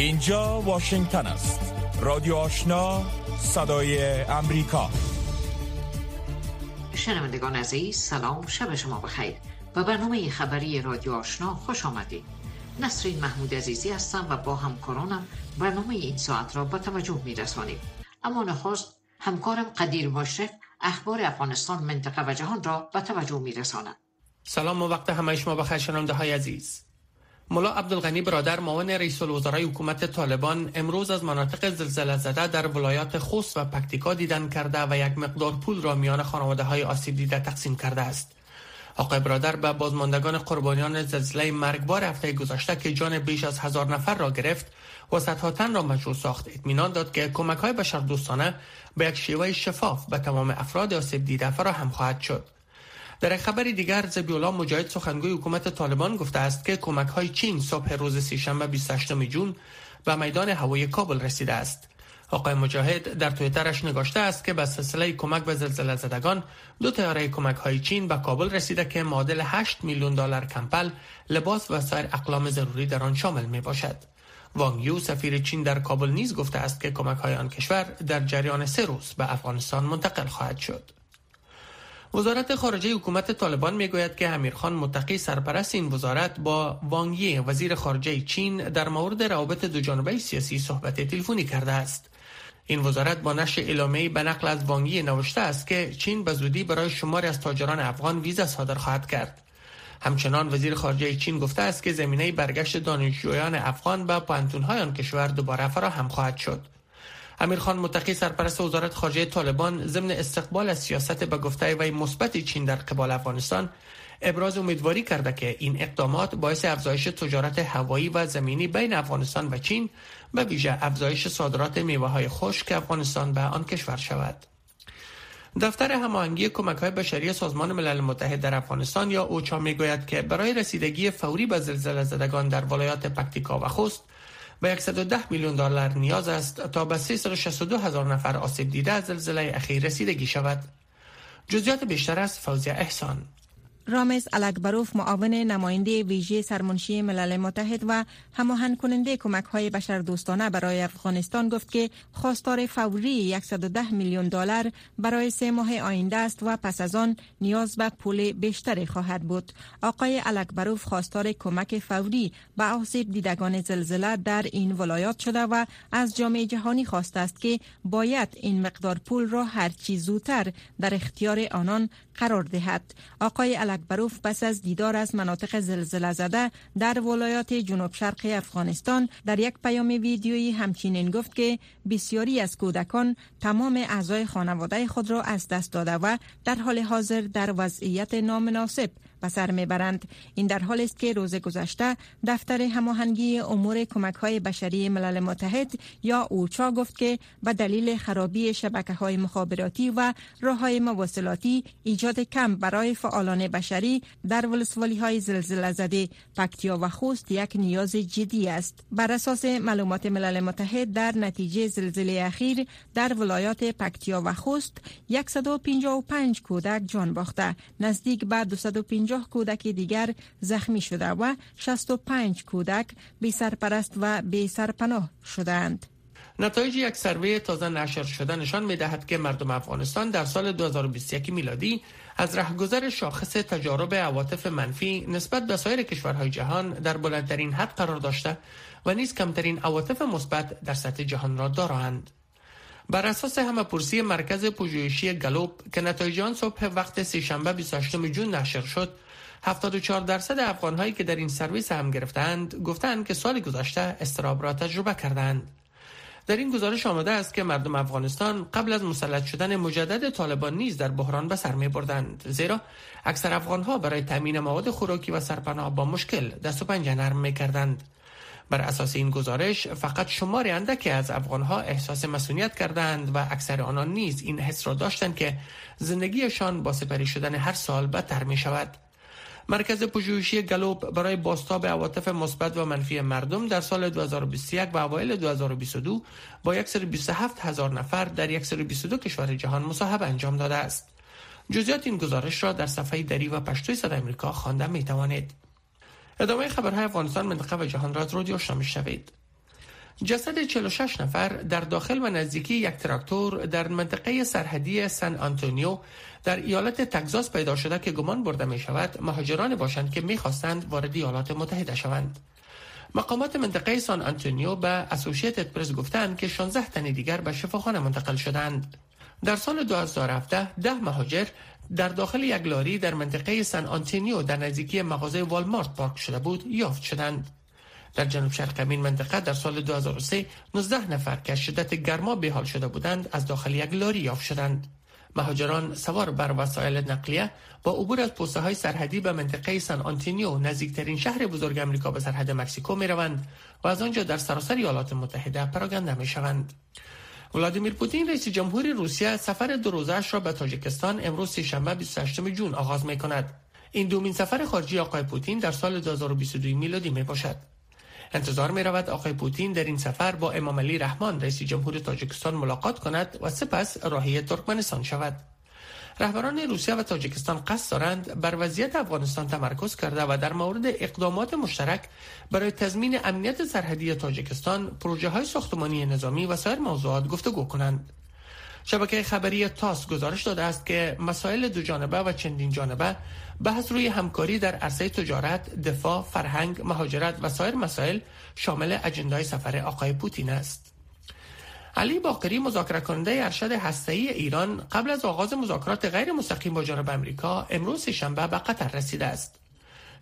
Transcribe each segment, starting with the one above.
اینجا واشنگتن است. رادیو آشنا صدای امریکا. شنوندگان عزیز سلام شب شما بخیر. و برنامه خبری رادیو آشنا خوش آمدید. نسرین محمود عزیزی هستم و با همکارانم برنامه این ساعت را با توجه می رسانیم اما نخست همکارم قدیر مشرف اخبار افغانستان منطقه و جهان را به توجه می رساند سلام و وقت همه شما بخیر شنونده های عزیز. ملا عبدالغنی برادر معاون رئیس الوزرای حکومت طالبان امروز از مناطق زلزله زده در ولایات خوست و پکتیکا دیدن کرده و یک مقدار پول را میان خانواده های آسیب دیده تقسیم کرده است. آقای برادر به بازماندگان قربانیان زلزله مرگبار هفته گذشته که جان بیش از هزار نفر را گرفت و صدها تن را مجروح ساخت اطمینان داد که کمک های بشردوستانه به یک شیوه شفاف به تمام افراد آسیب دیده فراهم خواهد شد. در خبر دیگر زبیولا مجاهد سخنگوی حکومت طالبان گفته است که کمک های چین صبح روز سهشنبه 28 جون به میدان هوایی کابل رسیده است. آقای مجاهد در تویترش نگاشته است که به سلسله کمک به زلزله زدگان دو تیاره کمک های چین به کابل رسیده که معادل 8 میلیون دلار کمپل، لباس و سایر اقلام ضروری در آن شامل می باشد. وانگ یو سفیر چین در کابل نیز گفته است که کمک های آن کشور در جریان سه روز به افغانستان منتقل خواهد شد. وزارت خارجه حکومت طالبان می‌گوید که امیرخان متقی سرپرست این وزارت با وانگی وزیر خارجه چین در مورد روابط دو سیاسی صحبت تلفنی کرده است. این وزارت با نشر اعلامیه‌ای به نقل از وانگی نوشته است که چین به زودی برای شماری از تاجران افغان ویزا صادر خواهد کرد. همچنان وزیر خارجه چین گفته است که زمینه برگشت دانشجویان افغان به پانتون‌های آن کشور دوباره فراهم خواهد شد. امیرخان متقی سرپرست وزارت خارجه طالبان ضمن استقبال از سیاست به گفته وی مثبت چین در قبال افغانستان ابراز امیدواری کرده که این اقدامات باعث افزایش تجارت هوایی و زمینی بین افغانستان و چین به ویژه افزایش صادرات میوه های خشک افغانستان به آن کشور شود. دفتر هماهنگی کمک های بشری سازمان ملل متحد در افغانستان یا اوچا می‌گوید که برای رسیدگی فوری به زلزله زدگان در ولایات پکتیکا و خوست به 110 میلیون دلار نیاز است تا به 362 هزار نفر آسیب دیده از زلزله اخیر رسیدگی شود. جزئیات بیشتر از فوزیه احسان رامز الکبروف معاون نماینده ویژه سرمنشی ملل متحد و هماهنگ کننده کمک های دوستانه برای افغانستان گفت که خواستار فوری 110 میلیون دلار برای سه ماه آینده است و پس از آن نیاز به پول بیشتری خواهد بود. آقای الکبروف خواستار کمک فوری به آسیب دیدگان زلزله در این ولایات شده و از جامعه جهانی خواسته است که باید این مقدار پول را هرچی زودتر در اختیار آنان قرار دهد. آقای الکبروف پس از دیدار از مناطق زلزله زده در ولایات جنوب شرق افغانستان در یک پیام ویدیویی همچنین گفت که بسیاری از کودکان تمام اعضای خانواده خود را از دست داده و در حال حاضر در وضعیت نامناسب به سر می‌برند. این در حال است که روز گذشته دفتر هماهنگی امور کمک های بشری ملل متحد یا اوچا گفت که به دلیل خرابی شبکه های مخابراتی و راه های مواصلاتی ایجاد کم برای فعالان بشری در ولسوالی های زلزله زده. پکتیا و خوست یک نیاز جدی است. بر اساس معلومات ملل متحد در نتیجه زلزله اخیر در ولایات پکتیا و خوست 155 کودک جان باخته. نزدیک به 250 50 کودک دیگر زخمی شده و 65 کودک بی سرپرست و بی سرپناه شدند. نتایج یک سروی تازه نشر شده نشان می دهد که مردم افغانستان در سال 2021 میلادی از رهگذر شاخص تجارب عواطف منفی نسبت به سایر کشورهای جهان در بلندترین حد قرار داشته و نیز کمترین عواطف مثبت در سطح جهان را دارند. بر اساس همه پرسی مرکز پژوهشی گلوب که نتایج آن صبح وقت سهشنبه 28 جون نشر شد 74 درصد افغانهایی که در این سرویس هم گرفتند گفتند که سال گذشته استراب را تجربه کردند. در این گزارش آمده است که مردم افغانستان قبل از مسلط شدن مجدد طالبان نیز در بحران به سر می بردند زیرا اکثر افغانها برای تامین مواد خوراکی و سرپناه با مشکل دست و پنجه نرم می کردند بر اساس این گزارش فقط شمار اندکی از افغانها احساس مسئولیت کردند و اکثر آنان نیز این حس را داشتند که زندگیشان با سپری شدن هر سال بدتر می شود. مرکز پژوهشی گلوب برای باستاب عواطف مثبت و منفی مردم در سال 2021 و اوایل 2022 با 127 هزار نفر در 122 کشور جهان مصاحبه انجام داده است. جزئیات این گزارش را در صفحه دری و پشتوی صدای آمریکا خوانده می توانید. ادامه خبرهای افغانستان منطقه و جهان را از رادیو آشنا میشنوید جسد 46 نفر در داخل و نزدیکی یک تراکتور در منطقه سرحدی سن آنتونیو در ایالت تگزاس پیدا شده که گمان برده می شود مهاجران باشند که می‌خواستند وارد ایالات متحده شوند. مقامات منطقه سان آنتونیو به اسوسییتد پرس گفتند که 16 تن دیگر به شفاخانه منتقل شدند. در سال 2017 ده مهاجر در داخل یک لاری در منطقه سن آنتونیو در نزدیکی مغازه والمارت پارک شده بود یافت شدند. در جنوب شرق این منطقه در سال 2003 19 نفر که شدت گرما بی‌حال شده بودند از داخل یک لاری یافت شدند. مهاجران سوار بر وسایل نقلیه با عبور از پوسته های سرحدی به منطقه سان آنتونیو نزدیکترین شهر بزرگ امریکا به سرحد مکسیکو می روند و از آنجا در سراسر ایالات متحده پراگنده می شوند. ولادیمیر پوتین رئیس جمهور روسیه سفر دو روزش را به تاجیکستان امروز سهشنبه 28 جون آغاز می کند. این دومین سفر خارجی آقای پوتین در سال 2022 میلادی می باشد. انتظار می رود آقای پوتین در این سفر با امام علی رحمان رئیس جمهور تاجیکستان ملاقات کند و سپس راهی ترکمنستان شود. رهبران روسیه و تاجیکستان قصد دارند بر وضعیت افغانستان تمرکز کرده و در مورد اقدامات مشترک برای تضمین امنیت سرحدی تاجیکستان، پروژه های ساختمانی نظامی و سایر موضوعات گفتگو کنند. شبکه خبری تاس گزارش داده است که مسائل دو جانبه و چندین جانبه بحث روی همکاری در عرصه تجارت، دفاع، فرهنگ، مهاجرت و سایر مسائل شامل اجندای سفر آقای پوتین است. علی باقری مذاکره کننده ارشد هسته‌ای ایران قبل از آغاز مذاکرات غیر مستقیم با جانب امریکا امروز شنبه به قطر رسیده است.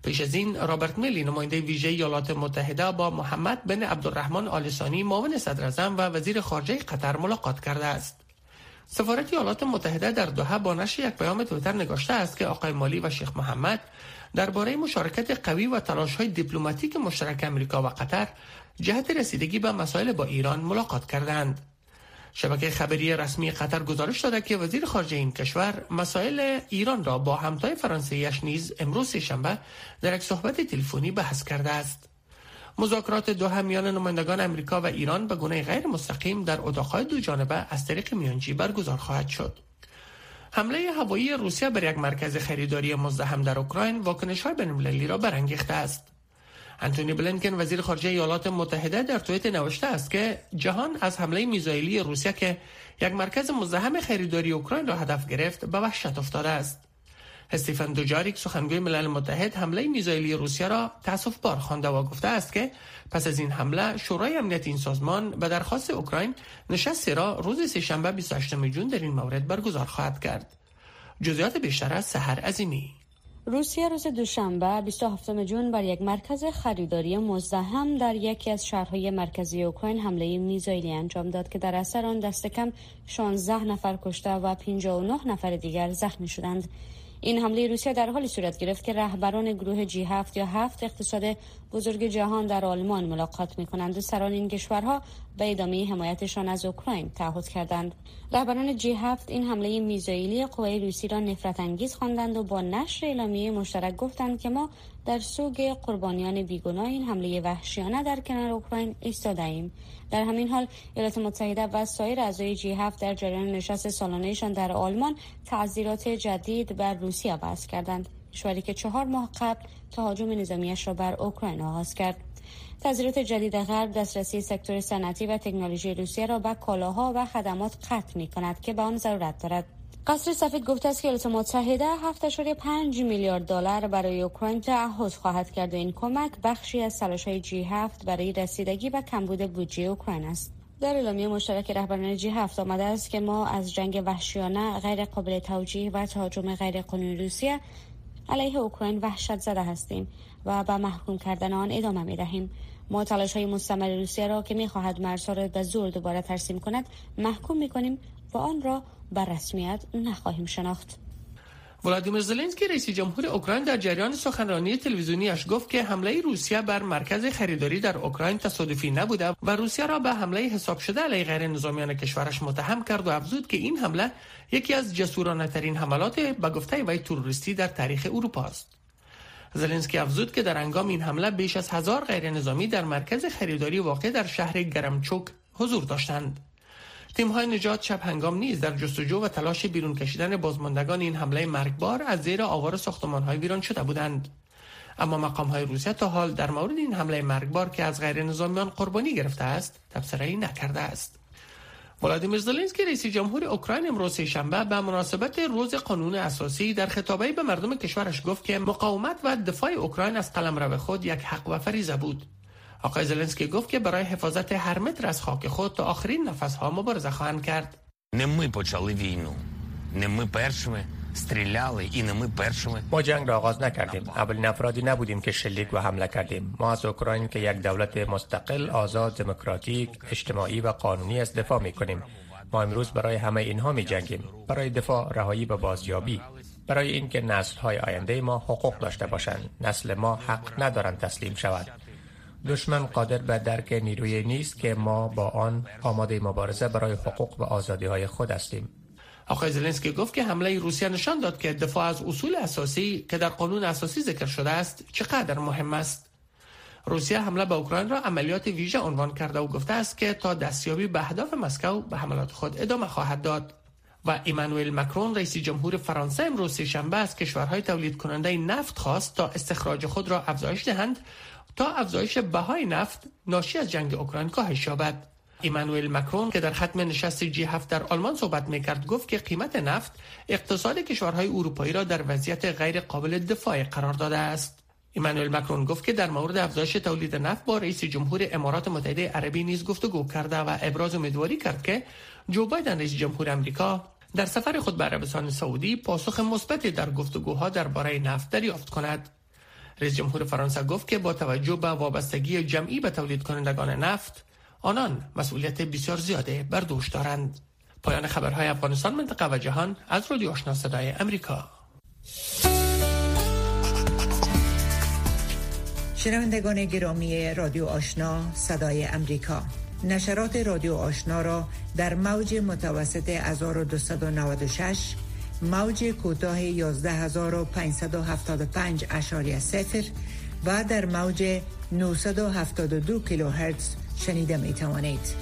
پیش از این رابرت میلی نماینده ویژه ایالات متحده با محمد بن عبدالرحمن آلسانی معاون صدر و وزیر خارجه قطر ملاقات کرده است. سفارت ایالات متحده در دوحه با نشر یک پیام تویتر نگاشته است که آقای مالی و شیخ محمد درباره مشارکت قوی و تلاش های دیپلماتیک مشترک امریکا و قطر جهت رسیدگی به مسائل با ایران ملاقات کردند. شبکه خبری رسمی قطر گزارش داده که وزیر خارجه این کشور مسائل ایران را با همتای فرانسویش نیز امروز شنبه در یک صحبت تلفنی بحث کرده است. مذاکرات دو همیان نمایندگان امریکا و ایران به گونه غیر مستقیم در اتاقهای دو جانبه از طریق میانجی برگزار خواهد شد. حمله هوایی روسیه بر یک مرکز خریداری مزدحم در اوکراین واکنش های بین‌المللی را برانگیخته است. انتونی بلینکن وزیر خارجه ایالات متحده در توییت نوشته است که جهان از حمله میزایلی روسیه که یک مرکز مزدحم خریداری اوکراین را هدف گرفت به وحشت افتاده است. استیفن دوجاریک سخنگوی ملل متحد حمله میزایلی روسیه را تاسف بار خوانده و گفته است که پس از این حمله شورای امنیت این سازمان به درخواست اوکراین نشستی را روز سهشنبه 28 جون در این مورد برگزار خواهد کرد جزئیات بیشتر از سحر عظیمی روسیه روز دوشنبه 27 جون بر یک مرکز خریداری مزدحم در یکی از شهرهای مرکزی اوکراین حمله میزایلی انجام داد که در اثر آن دست کم 16 نفر کشته و 59 نفر دیگر زخمی شدند. این حمله روسیه در حالی صورت گرفت که رهبران گروه جی هفت یا هفت اقتصاد بزرگ جهان در آلمان ملاقات می کنند و سران این کشورها به ادامه حمایتشان از اوکراین تعهد کردند. رهبران جی هفت این حمله میزایلی قوای روسی را نفرت انگیز خواندند و با نشر اعلامیه مشترک گفتند که ما در سوگ قربانیان بیگناه این حمله وحشیانه در کنار اوکراین ایستاده ایم در همین حال ایالات متحده و سایر اعضای جی هفت در جریان نشست سالانهشان در آلمان تعذیرات جدید بر روسیه بحث کردند. کشوری که چهار ماه قبل تهاجم نظامیش را بر اوکراین آغاز کرد تظاهرات جدید غرب دسترسی سکتور صنعتی و تکنولوژی روسیه را به کالاها و خدمات قطع می کند که به آن ضرورت دارد قصر سفید گفته است که ایالات متحده 7.5 میلیارد دلار برای اوکراین تعهد خواهد کرد و این کمک بخشی از های جی 7 برای رسیدگی به کمبود بودجه اوکراین است. در اعلامیه مشترک رهبران جی 7 آمده است که ما از جنگ وحشیانه غیر قابل توجیه و تهاجم غیر قانونی روسیه علیه اوکراین وحشت زده هستیم و به محکوم کردن آن ادامه می دهیم. ما تلاش های مستمر روسیه را که می خواهد مرزها را به زور دوباره ترسیم کند محکوم می کنیم و آن را بر رسمیت نخواهیم شناخت. ولادیمیر زلنسکی رئیس جمهور اوکراین در جریان سخنرانی تلویزیونیش گفت که حمله روسیه بر مرکز خریداری در اوکراین تصادفی نبوده و روسیه را به حمله حساب شده علیه غیر نظامیان کشورش متهم کرد و افزود که این حمله یکی از جسورانه ترین حملات به گفته وی تروریستی در تاریخ اروپا است. زلنسکی افزود که در انگام این حمله بیش از هزار غیر نظامی در مرکز خریداری واقع در شهر گرمچوک حضور داشتند. تیم های نجات شب هنگام نیز در جستجو و تلاش بیرون کشیدن بازماندگان این حمله مرگبار از زیر آوار ساختمان های ویران شده بودند. اما مقام های روسیه تا حال در مورد این حمله مرگبار که از غیر نظامیان قربانی گرفته است تبصره نکرده است ولادیمیر زلنسکی رئیس جمهور اوکراین امروز شنبه به مناسبت روز قانون اساسی در خطابه به مردم کشورش گفت که مقاومت و دفاع اوکراین از قلمرو خود یک حق و فریضه بود آقای زلنسکی گفت که برای حفاظت هر متر از خاک خود تا آخرین نفس ها مبارزه خواهند کرد не ми почали війну, не ми першими стріляли і не ми першими. ما جنگ را آغاز نکردیم اولین افرادی نبودیم که شلیک و حمله کردیم ما از اوکراین که یک دولت مستقل آزاد دموکراتیک اجتماعی و قانونی است دفاع می کنیم ما امروز برای همه اینها می جنگیم برای دفاع رهایی و بازیابی برای اینکه نسل های آینده ما حقوق داشته باشند نسل ما حق ندارند تسلیم شود دشمن قادر به درک نیروی نیست که ما با آن آماده مبارزه برای حقوق و آزادی های خود هستیم. آقای زلنسکی گفت که حمله روسیه نشان داد که دفاع از اصول اساسی که در قانون اساسی ذکر شده است چقدر مهم است. روسیه حمله به اوکراین را عملیات ویژه عنوان کرده و گفته است که تا دستیابی به اهداف مسکو به حملات خود ادامه خواهد داد. و ایمانوئل مکرون رئیس جمهور فرانسه امروز شنبه از کشورهای تولید کننده نفت خواست تا استخراج خود را افزایش دهند تا افزایش بهای نفت ناشی از جنگ اوکراین کاهش یابد. ایمانوئل مکرون که در ختم نشست جی 7 در آلمان صحبت می‌کرد گفت که قیمت نفت اقتصاد کشورهای اروپایی را در وضعیت غیر قابل دفاع قرار داده است. ایمانوئل مکرون گفت که در مورد افزایش تولید نفت با رئیس جمهور امارات متحده عربی نیز گفتگو کرده و ابراز امیدواری کرد که جو بایدن رئیس جمهور امریکا در سفر خود به عربستان سعودی پاسخ مثبتی در گفتگوها درباره نفت دریافت کند. رئیس جمهور فرانسه گفت که با توجه به وابستگی جمعی به تولید کنندگان نفت آنان مسئولیت بسیار زیاده بر دوش دارند. پایان خبرهای افغانستان منطقه و جهان از رادیو آشنا صدای امریکا. شنوندگان گرامی رادیو آشنا صدای امریکا نشرات رادیو آشنا را در موج متوسط 1296 موج کوتاه 11575 اشاری سفر و در موج 972 کیلوهرتز شنیده می توانید.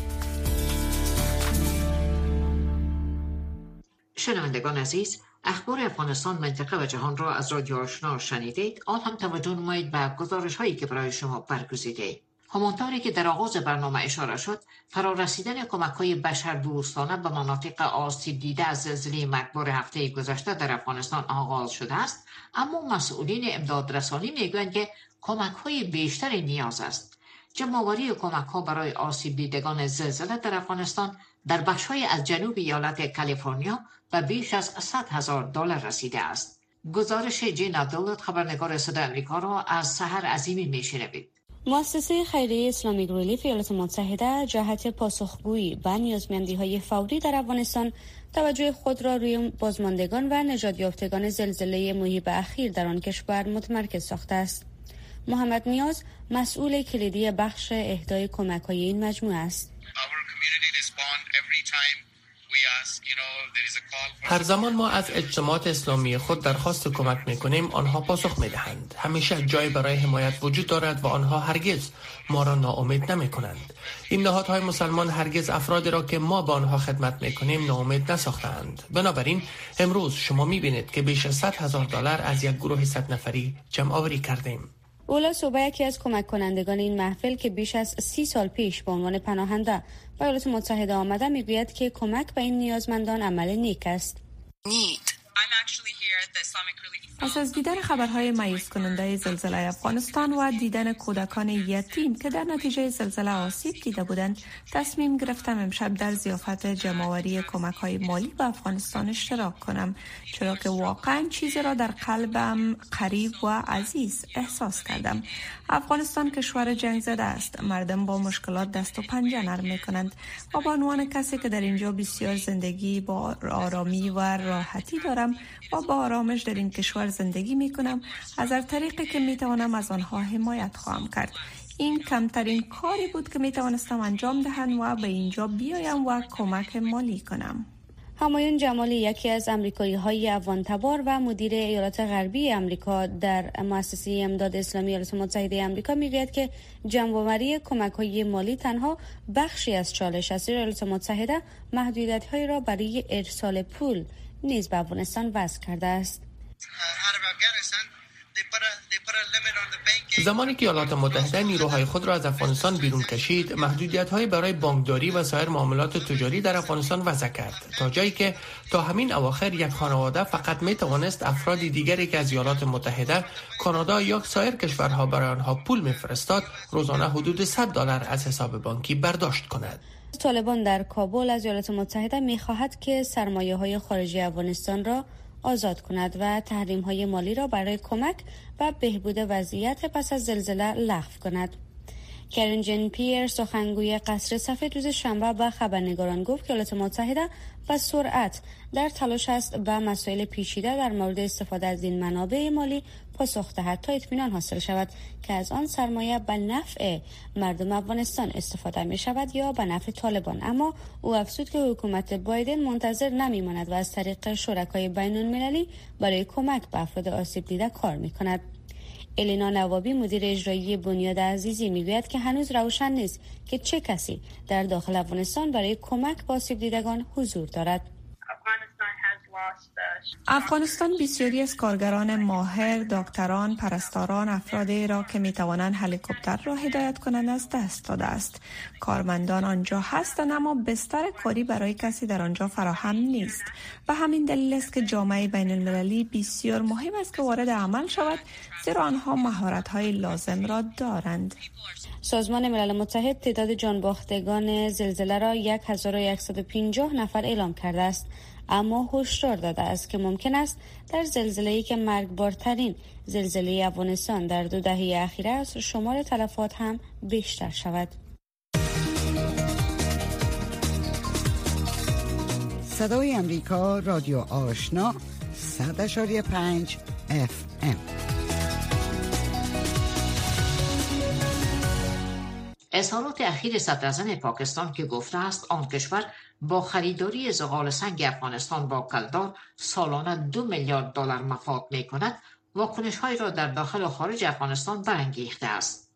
شنوندگان عزیز اخبار افغانستان منطقه و جهان را از رادیو آشنا شنیدید آن هم توجه نمایید به گزارش هایی که برای شما برگزیده همانطوری که در آغاز برنامه اشاره شد فرارسیدن کمک های بشر دوستانه به مناطق آسیب دیده از زلزله مرگبار هفته گذشته در افغانستان آغاز شده است. اما مسئولین امداد رسانی می‌گویند که کمک های بیشتری نیاز است. جمعآوری کمک ها برای آسیب دیدگان زلزله در افغانستان در بخش های از جنوب ایالت کالیفرنیا به بیش از 100 هزار دلار رسیده است. گزارش جین عبدالله خبرنگار صدا امریکا را از سحر عظیمی میشنوید. مؤسسه خیریه اسلامیک ریلیف ایالات متحده جهت پاسخگویی به نیازمندی های فوری در افغانستان توجه خود را روی بازماندگان و نجات یافتگان زلزله محیب اخیر در آن کشور متمرکز ساخته است. محمد نیاز مسئول کلیدی بخش اهدای کمک های این مجموعه است. هر زمان ما از اجتماعات اسلامی خود درخواست کمک می کنیم آنها پاسخ می دهند همیشه جای برای حمایت وجود دارد و آنها هرگز ما را ناامید نمی کنند این نهادهای مسلمان هرگز افرادی را که ما به آنها خدمت می کنیم ناامید نساختند بنابراین امروز شما می بینید که بیش از 100 هزار دلار از یک گروه 100 نفری جمع آوری کردیم. اولا صوبه یکی از کمک کنندگان این محفل که بیش از سی سال پیش به عنوان پناهنده ایالات متحده آمده می‌گوید که کمک به این نیازمندان عمل نیک است. پس از دیدن خبرهای مایوس کننده زلزله افغانستان و دیدن کودکان یتیم که در نتیجه زلزله آسیب دیده بودند تصمیم گرفتم امشب در زیافت جمعوری کمک های مالی به افغانستان اشتراک کنم چرا که واقعا چیزی را در قلبم قریب و عزیز احساس کردم. افغانستان کشور جنگ زده است. مردم با مشکلات دست و پنجه نرم می کنند و با عنوان کسی که در اینجا بسیار زندگی با آرامی و راحتی دارم و با آرامش در این کشور زندگی می کنم از هر طریقی که می توانم از آنها حمایت خواهم کرد. این کمترین کاری بود که می توانستم انجام دهم و به اینجا بیایم و کمک مالی کنم. همایون جمالی یکی از امریکایی های افغان تبار و مدیر ایالات غربی امریکا در مؤسسه امداد اسلامی ایالات متحده امریکا می‌گوید که جمعآوری کمک های مالی تنها بخشی از چالش است. ایالات متحده محدودیت های را برای ارسال پول نیز به افغانستان وضع کرده است. زمانی که ایالات متحده نیروهای خود را از افغانستان بیرون کشید محدودیت های برای بانکداری و سایر معاملات تجاری در افغانستان وضع کرد. تا جایی که تا همین اواخر یک خانواده فقط می توانست افراد دیگری که از ایالات متحده کانادا یا سایر کشورها برای آنها پول میفرستاد روزانه حدود 100 دلار از حساب بانکی برداشت کند. طالبان در کابل از ایالات متحده می خواهد که سرمایه های خارجی افغانستان را آزاد کند و تحریم های مالی را برای کمک و بهبود وضعیت پس از زلزله لغو کند. کرن جن پیر سخنگوی قصر سفید روز شنبه به خبرنگاران گفت که ایالات متحده و سرعت در تلاش است به مسائل پیچیده در مورد استفاده از این منابع مالی پاسخ دهد تا اطمینان حاصل شود که از آن سرمایه به نفع مردم افغانستان استفاده می شود یا به نفع طالبان. اما او افزود که حکومت بایدن منتظر نمی ماند و از طریق شرکای بین المللی برای کمک به افراد آسیب دیده کار می کند الینا نوابی مدیر اجرایی بنیاد عزیزی می‌گوید که هنوز روشن نیست که چه کسی در داخل افغانستان برای کمک با آسیب دیدگان حضور دارد. افغانستان بسیاری از کارگران ماهر، دکتران، پرستاران، افرادی را که می توانند هلیکوپتر را هدایت کنند از دست داده است. کارمندان آنجا هستند اما بستر کاری برای کسی در آنجا فراهم نیست و همین دلیل است که جامعه بین المللی بسیار مهم است که وارد عمل شود زیرا آنها مهارت های لازم را دارند. سازمان ملل متحد تعداد جانباختگان زلزله را 1150 نفر اعلام کرده است اما هشدار داده است که ممکن است در زلزله‌ای که مرگبارترین زلزله افغانستان در دو دهه اخیر است شمار تلفات هم بیشتر شود. صدای امریکا رادیو آشنا 100.5 اف اظهارات اخیر صدر پاکستان که گفته است آن کشور با خریداری زغال سنگ افغانستان با کلدار سالانه دو میلیارد دلار مفاد می کند واکنش های را در داخل و خارج افغانستان برانگیخته است.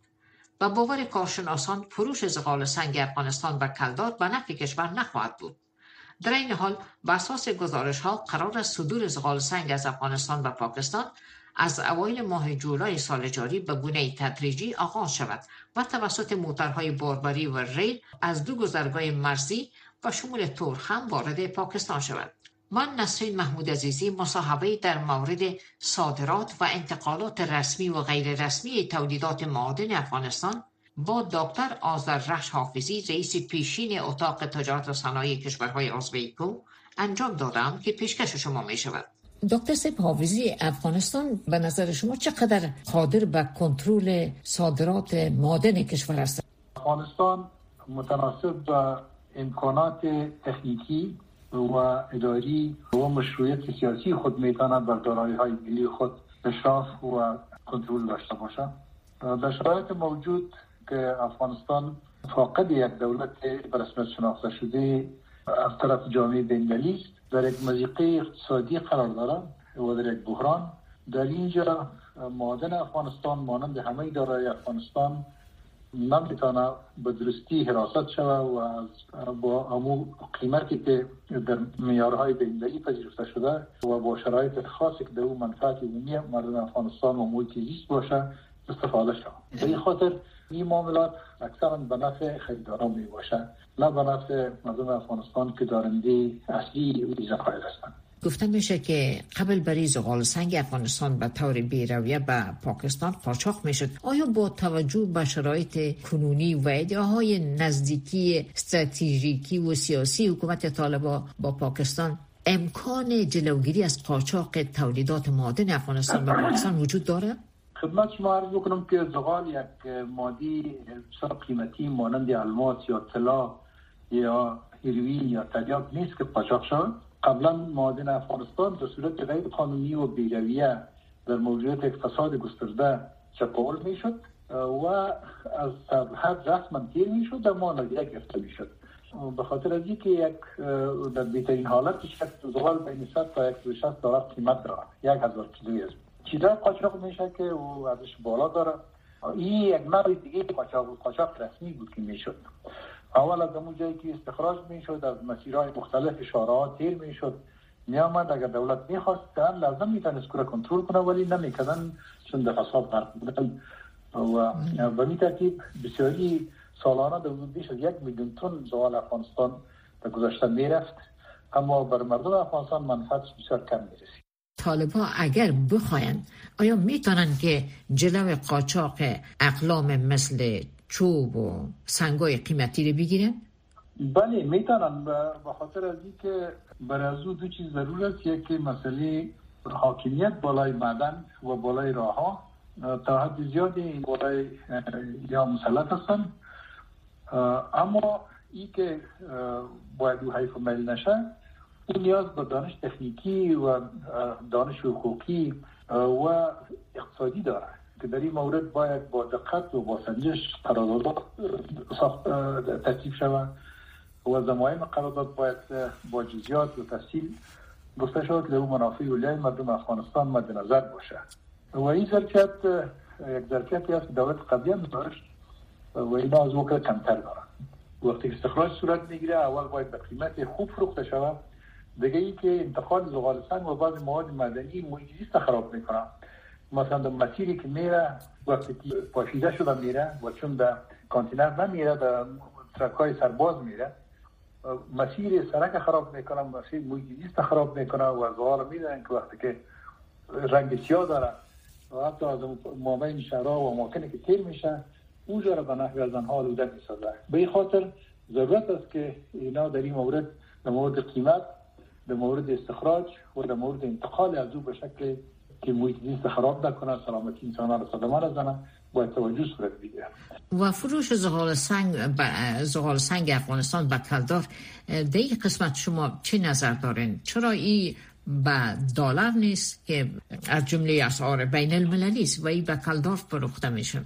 و باور کارشناسان فروش زغال سنگ افغانستان و کلدار به نفع کشور نخواهد بود. در این حال بر اساس گزارش ها قرار است صدور زغال سنگ از افغانستان و پاکستان از اوایل ماه جولای سال جاری به گونه تدریجی آغاز شود و توسط موترهای باربری و ریل از دو گذرگاه مرزی و شمول ترک هم وارد پاکستان شود. من نسرین محمود عزیزی مصاحبه در مورد صادرات و انتقالات رسمی و غیر رسمی تولیدات معادن افغانستان با دکتر آذر رخش حافظی رئیس پیشین اتاق تجارت و صنایع کشورهای آزویکو انجام دادم که پیشکش شما می شود دکتر سیب حافظی افغانستان به نظر شما چقدر قادر به کنترل صادرات معادن کشور است؟ افغانستان متناسب با امکانات تکنیکی و اداری و مشروعیت سیاسی خود می‌تواند بر دارایی های ملی خود اشراف و کنترل داشته باشد. در شرایط موجود که افغانستان فاقد یک دولت به رسمیت شناخته شده از طرف جامعه بین‌المللی است در یک مزیقه اقتصادی قرار دارد و در یک بحران. در اینجا معادن افغانستان مانند همه دارای افغانستان نمی‌تونه به درستی حراست شود و با امو قیمتی که در میارهای بین‌المللی پذیرفته شده و با شرایط خاصی که در اون منفعت عمومی مردم افغانستان و محیط زیست باشه استفاده شود به این خاطر این معاملات اکثرا به نفع خریداران می باشه نه به نفع مردم افغانستان که دارنده اصلی ویزا هستند. گفته میشه که قبل بری زغال سنگ افغانستان به طور بیرویه به پاکستان قاچاق می‌شد. آیا با توجه به شرایط کنونی و ادعاهای نزدیکی استراتژیکی و سیاسی حکومت طالبا با پاکستان امکان جلوگیری از قاچاق تولیدات معادن افغانستان به پاکستان وجود داره؟ خدمت شما عرض بکنم که زغال یک مادی بسیار قیمتی مانند الماس یا طلا یا هیروین یا تریاک نیست که قاچاق شد قبلا معادن افغانستان به صورت غیر قانونی و بیرویه در موجودیت اقتصاد گسترده چپاول می‌شد و از حد رسما تیر می‌شد و ما نادیده گرفته می‌شد. به خاطر از اینکه یک در بهترین حالتش یک زغال بین 100 تا 160 دلار قیمت داره یک هزار کیلویی است چیزا قاچاق میشه که او ازش بالا داره. این یک نوع دیگه قاچاق قاچاق رسمی بود که می‌شد. اول از اون جایی که استخراج می‌شد از مسیرهای مختلف اشاره ها تیر می‌شد. میامد اگر دولت می‌خواست لازم می‌تونست کنترل کنه ولی نمی‌کردن چون در فساد غرق بودن. و به می ترتیب بسیاری سالانه در بیش از یک میلیون تن زغال افغانستان در گذشته می‌رفت. اما بر مردم افغانستان منفعت بسیار کم می‌رسید. طالب ها اگر بخواین آیا می‌تونن که جلو قاچاق اقلام مثل چوب و سنگای قیمتی رو بگیرن؟ بله می‌تونن. به خاطر از اینکه از دو چیز ضرور است. یکی مسئله حاکمیت بالای معدن و بالای راه ها. تا حد زیادی بالای یا مسلط هستن. اما ای که باید او حیف میل نشه اون نیاز به دانش تکنیکی و دانش حقوقی و اقتصادی داره که در این مورد باید با دقت و با سنجش قرارداد ترتیب شود و زماین قرارداد باید با جزیات و تفصیل گفته شود که او منافع ولیای مردم افغانستان مد نظر باشه و این ظرفیت یک ظرفیتی است دولت قبلی هم و اینا از وقت کمتر دارن وقتی استخراج صورت می‌گیره اول باید به قیمت خوب فروخته شود. دیگه ای که انتقال زغال سنگ و بعض مواد مدنی محیط خراب می‌کنن مثلا در مسیری که میره وقتی پاشیده شده میره و چون در کانتینر نمیره در ترک های سرباز میره مسیر سرک خراب می‌کنن مسیر محیط خراب می‌کنن و زغال میدن که وقتی که رنگ سیاه داره و حتی از مابین شهرها و ماکنی که تیر میشه اونجا را به نحوی از آنها آلوده می‌سازه. به این خاطر ضرورت است که اینا در این مورد در مورد قیمت در مورد استخراج و در مورد انتقال از او به شکل که محیط زیست خراب نکنه سلامتی انسان را صدمه نزنه باید توجه صورت بگیره. و فروش زغال سنگ زغال سنگ افغانستان به کلدار در این قسمت شما چه نظر دارین؟ چرا این به دلار نیست که از جمله اسعار بین المللی است و این به کلدار فروخته میشه؟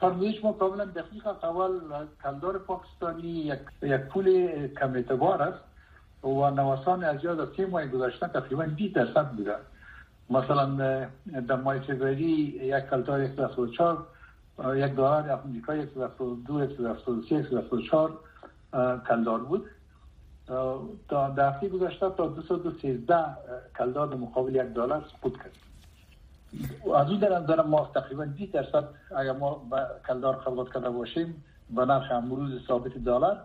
فرمایش ما کاملا دقیق است. اول کلدار پاکستانی یک, یک پول کم اعتبار است. و نوسان از یاد از سه ماه گذشته تقریبا 20 درصد بوده مثلا در ماه فوریه یک کلدار 174 یک دلار امریکا 172 173 174 کلدار بود تا در گذشته تا 213 کلدار مقابل یک دلار سقوط کرد از اون در نظر ما تقریبا 20 درصد اگر ما کلدار قبضات کرده باشیم به نرخ امروز ثابت دلار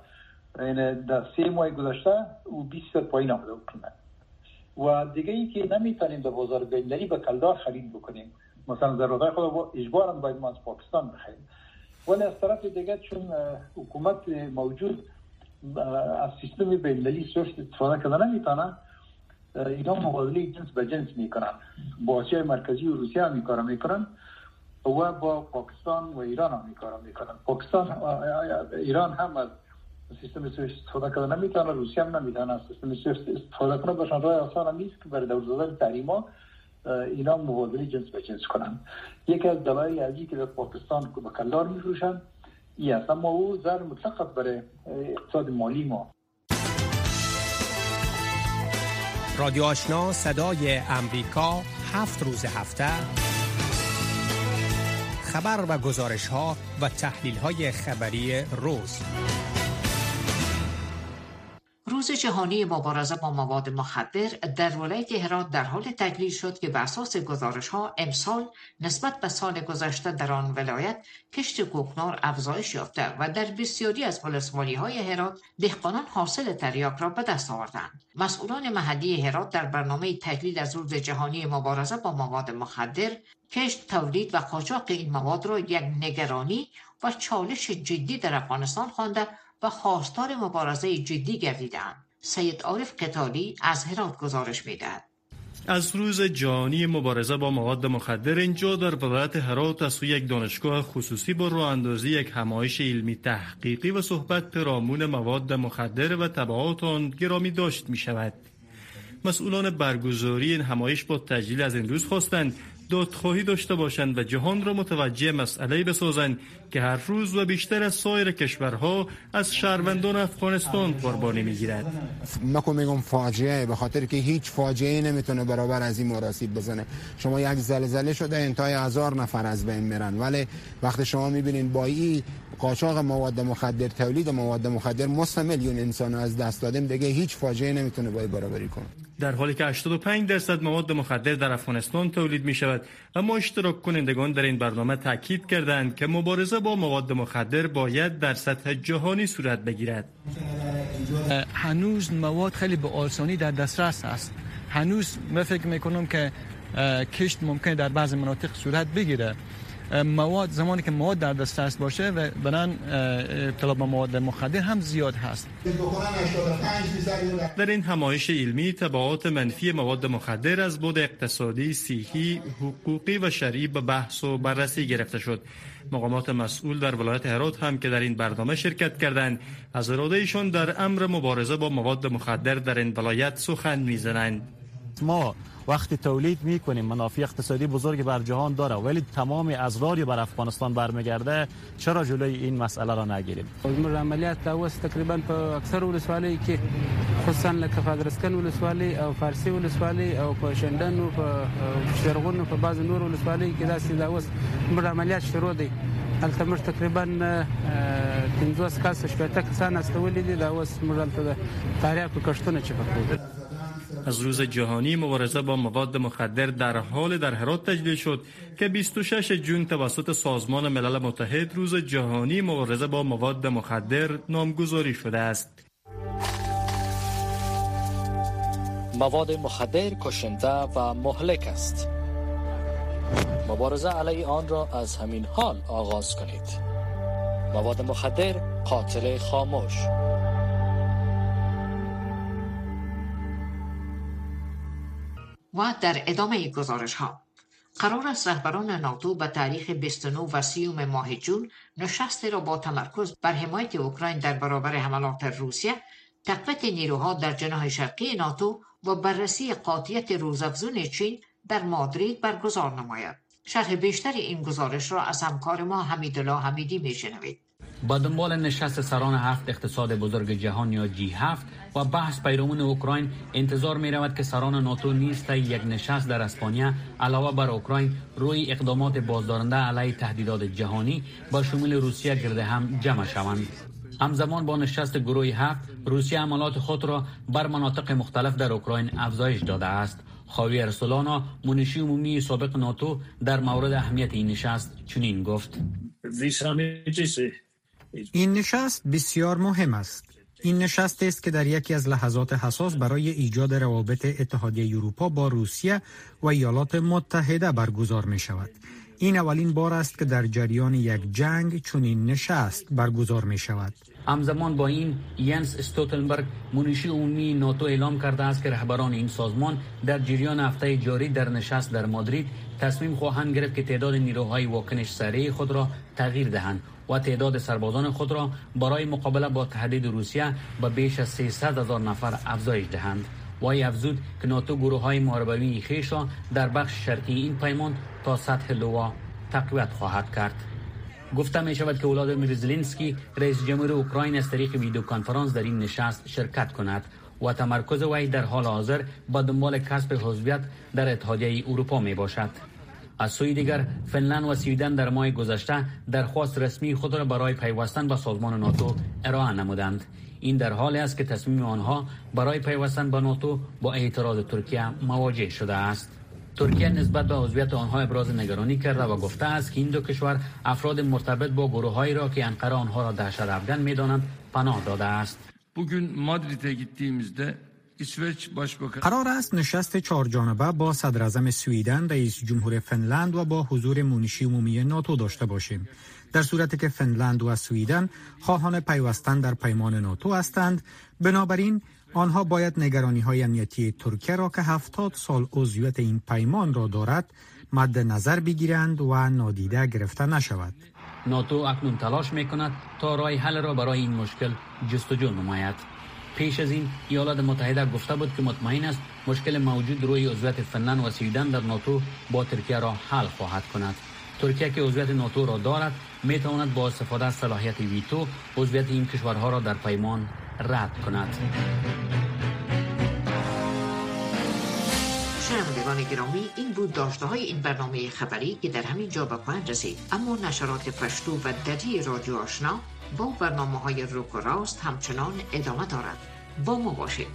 این در سه ماه گذشته او 20 پایین آمده قیمت و دیگه ای که نمیتونیم در بازار بین‌المللی به کلدار خرید بکنیم مثلا ضرورت خود اجبارا باید ما از پاکستان بخریم ولی از طرف دیگه چون حکومت موجود از سیستم بین‌المللی سوشت استفاده کرده نمیتونه اینا مبادله جنس به جنس میکنن با آسیای مرکزی و روسیه هم میکارن میکنن و با پاکستان و ایران هم میکارن میکنن پاکستان ایران هم از سیستم سویفت استفاده کرده نمی‌تونه روسیه هم نمی‌تونه سیستم سویفت استفاده کنه باشن راه آسان هم نیست که برای دور دادن تحریما اینا مبادله جنس به جنس کنن یکی از دلایل ازی که در پاکستان به کلار میفروشن این است اما او زر مطلق برای اقتصاد مالی ما رادیو آشنا صدای امریکا هفت روز هفته خبر و گزارش ها و تحلیل های خبری روز روز جهانی مبارزه با مواد مخدر در ولایت هرات در حال تجلیل شد که به اساس گزارش ها امسال نسبت به سال گذشته در آن ولایت کشت کوکنار افزایش یافته و در بسیاری از ولسوالی های هرات دهقانان حاصل تریاک را به دست آوردند. مسئولان محلی هرات در برنامه تجلیل از روز جهانی مبارزه با مواد مخدر کشت تولید و قاچاق این مواد را یک نگرانی و چالش جدی در افغانستان خوانده و خواستار مبارزه جدی گردیدند سید عارف قتالی از هرات گزارش می‌دهد از روز جهانی مبارزه با مواد مخدر اینجا در ولایت هرات از سوی یک دانشگاه خصوصی با راه اندازی یک همایش علمی تحقیقی و صحبت پیرامون مواد مخدر و تبعات آن گرامی داشت می شود. مسئولان برگزاری این همایش با تجلیل از این روز خواستند دادخواهی داشته باشند و جهان را متوجه مسئله بسازند که هر روز و بیشتر از سایر کشورها از شهروندان افغانستان قربانی می‌گیرد. من میگم فاجعه به خاطر که هیچ فاجعه نمی‌تونه برابر از این مراسیب بزنه. شما یک زلزله شده انتهای هزار نفر از بین میرن. ولی وقتی شما می‌بینین با این قاچاق مواد مخدر تولید مواد مخدر مست میلیون انسان از دست دادیم دیگه هیچ فاجعه نمی‌تونه باید برابری کنه. در حالی که 85 درصد مواد مخدر در افغانستان تولید می شود اما اشتراک کنندگان در این برنامه تاکید کردند که مبارزه با مواد مخدر باید در سطح جهانی صورت بگیرد. هنوز مواد خیلی به آسانی در دسترس است. هنوز من فکر می‌کنم که کشت ممکن در بعض مناطق صورت بگیره. مواد زمانی که مواد در دسترس باشه و برن ابتلا به مواد مخدر هم زیاد هست در این همایش علمی تبعات منفی مواد مخدر از بود اقتصادی، صحی، حقوقی و شرعی به بحث و بررسی گرفته شد. مقامات مسئول در ولایت هرات هم که در این برنامه شرکت کردند از ارادهشان در امر مبارزه با مواد مخدر در این ولایت سخن می‌زنند. ما وقتی تولید میکنیم. منافع اقتصادی بزرگی بر جهان داره. ولی تمام ازراری بر افغانستان برمیگرده. چرا جلوی این مسئله را نگیریم؟ عملیات اوس تقریبا په اکثر ولسوالۍ کې خصوصا لکه فادرسکن ولسوالۍ او فارسی ولسوالۍ او په شندن او په شرغون په بعض نور ولسوالۍ کې داسې دا اوس موږ عملیات شروع دي. هلته موږ تقریبا 50 کس شپږ کسان استولې دي. دا اوس موږ هلته تاریخ کښتونه چې پکې از روز جهانی مبارزه با مواد مخدر در حال در هرات تجلیل شد که 26 جون توسط سازمان ملل متحد روز جهانی مبارزه با مواد مخدر نامگذاری شده است. مواد مخدر کشنده و مهلک است. مبارزه علیه آن را از همین حال آغاز کنید. مواد مخدر قاتل خاموش و در ادامه گزارش ها قرار است رهبران ناتو به تاریخ 29 و 30 ماه جون نشستی را با تمرکز بر حمایت اوکراین در برابر حملات روسیه تقویت نیروها در جناح شرقی ناتو و بررسی قاطیت روزافزون چین در مادرید برگزار نماید. شرح بیشتر این گزارش را از همکار ما حمیدالله حمیدی میشنوید. با دنبال نشست سران هفت اقتصاد بزرگ جهان یا جی هفت و بحث پیرامون اوکراین انتظار می رود که سران ناتو نیست یک نشست در اسپانیا علاوه بر اوکراین روی اقدامات بازدارنده علیه تهدیدات جهانی با شمول روسیه گرده هم جمع شوند. همزمان با نشست گروه هفت روسیه عملات خود را بر مناطق مختلف در اوکراین افزایش داده است. خاویر سولانا منشی عمومی سابق ناتو در مورد اهمیت این نشست چنین گفت. این نشست بسیار مهم است. این نشست است که در یکی از لحظات حساس برای ایجاد روابط اتحادیه اروپا با روسیه و ایالات متحده برگزار می شود. این اولین بار است که در جریان یک جنگ چنین نشست برگزار می شود. همزمان با این ینس استوتنبرگ منشی عمومی ناتو اعلام کرده است که رهبران این سازمان در جریان هفته جاری در نشست در مادرید تصمیم خواهند گرفت که تعداد نیروهای واکنش سریع خود را تغییر دهند و تعداد سربازان خود را برای مقابله با تهدید روسیه به بیش از 300 هزار نفر افزایش دهند. وای افزود که ناتو گروه های محاربوی خیش را در بخش شرقی این پیمان تا سطح لوا تقویت خواهد کرد. گفته می شود که ولادیمیر زلنسکی رئیس جمهور اوکراین از طریق ویدیو کنفرانس در این نشست شرکت کند و تمرکز وی در حال حاضر با دنبال کسب حضویت در اتحادیه اروپا می باشد. از سوی دیگر فنلند و سویدن در ماه گذشته درخواست رسمی خود را برای پیوستن به سازمان ناتو ارائه نمودند. این در حالی است که تصمیم آنها برای پیوستن به ناتو با اعتراض ترکیه مواجه شده است. ترکیه نسبت به عضویت آنها ابراز نگرانی کرده و گفته است که این دو کشور افراد مرتبط با گروههایی را که انقره آنها را دهشت افغان می‌دانند پناه داده است. Bugün Madrid'e gittiğimizde قرار است نشست چهار جانبه با صدر سویدن، رئیس جمهور فنلند و با حضور مونشی عمومی ناتو داشته باشیم. در صورتی که فنلند و سویدن خواهان پیوستن در پیمان ناتو هستند، بنابراین آنها باید نگرانی های امنیتی ترکیه را که هفتاد سال عضویت این پیمان را دارد مد نظر بگیرند و نادیده گرفته نشود. ناتو اکنون تلاش می کند تا رای حل را برای این مشکل جستجو نماید. پیش از این ایالات متحده گفته بود که مطمئن است مشکل موجود روی عضویت فنلند و سویدن در ناتو با ترکیه را حل خواهد کند. ترکیه که عضویت ناتو را دارد می تواند با استفاده از صلاحیت ویتو عضویت این کشورها را در پیمان رد کند. شنوندگان گرامی این بود داشته های این برنامه خبری که در همین جا به پایان رسید. اما نشرات پشتو و دری رادیو آشنا با برنامه های روک و راست همچنان ادامه دارد. با ما باشید.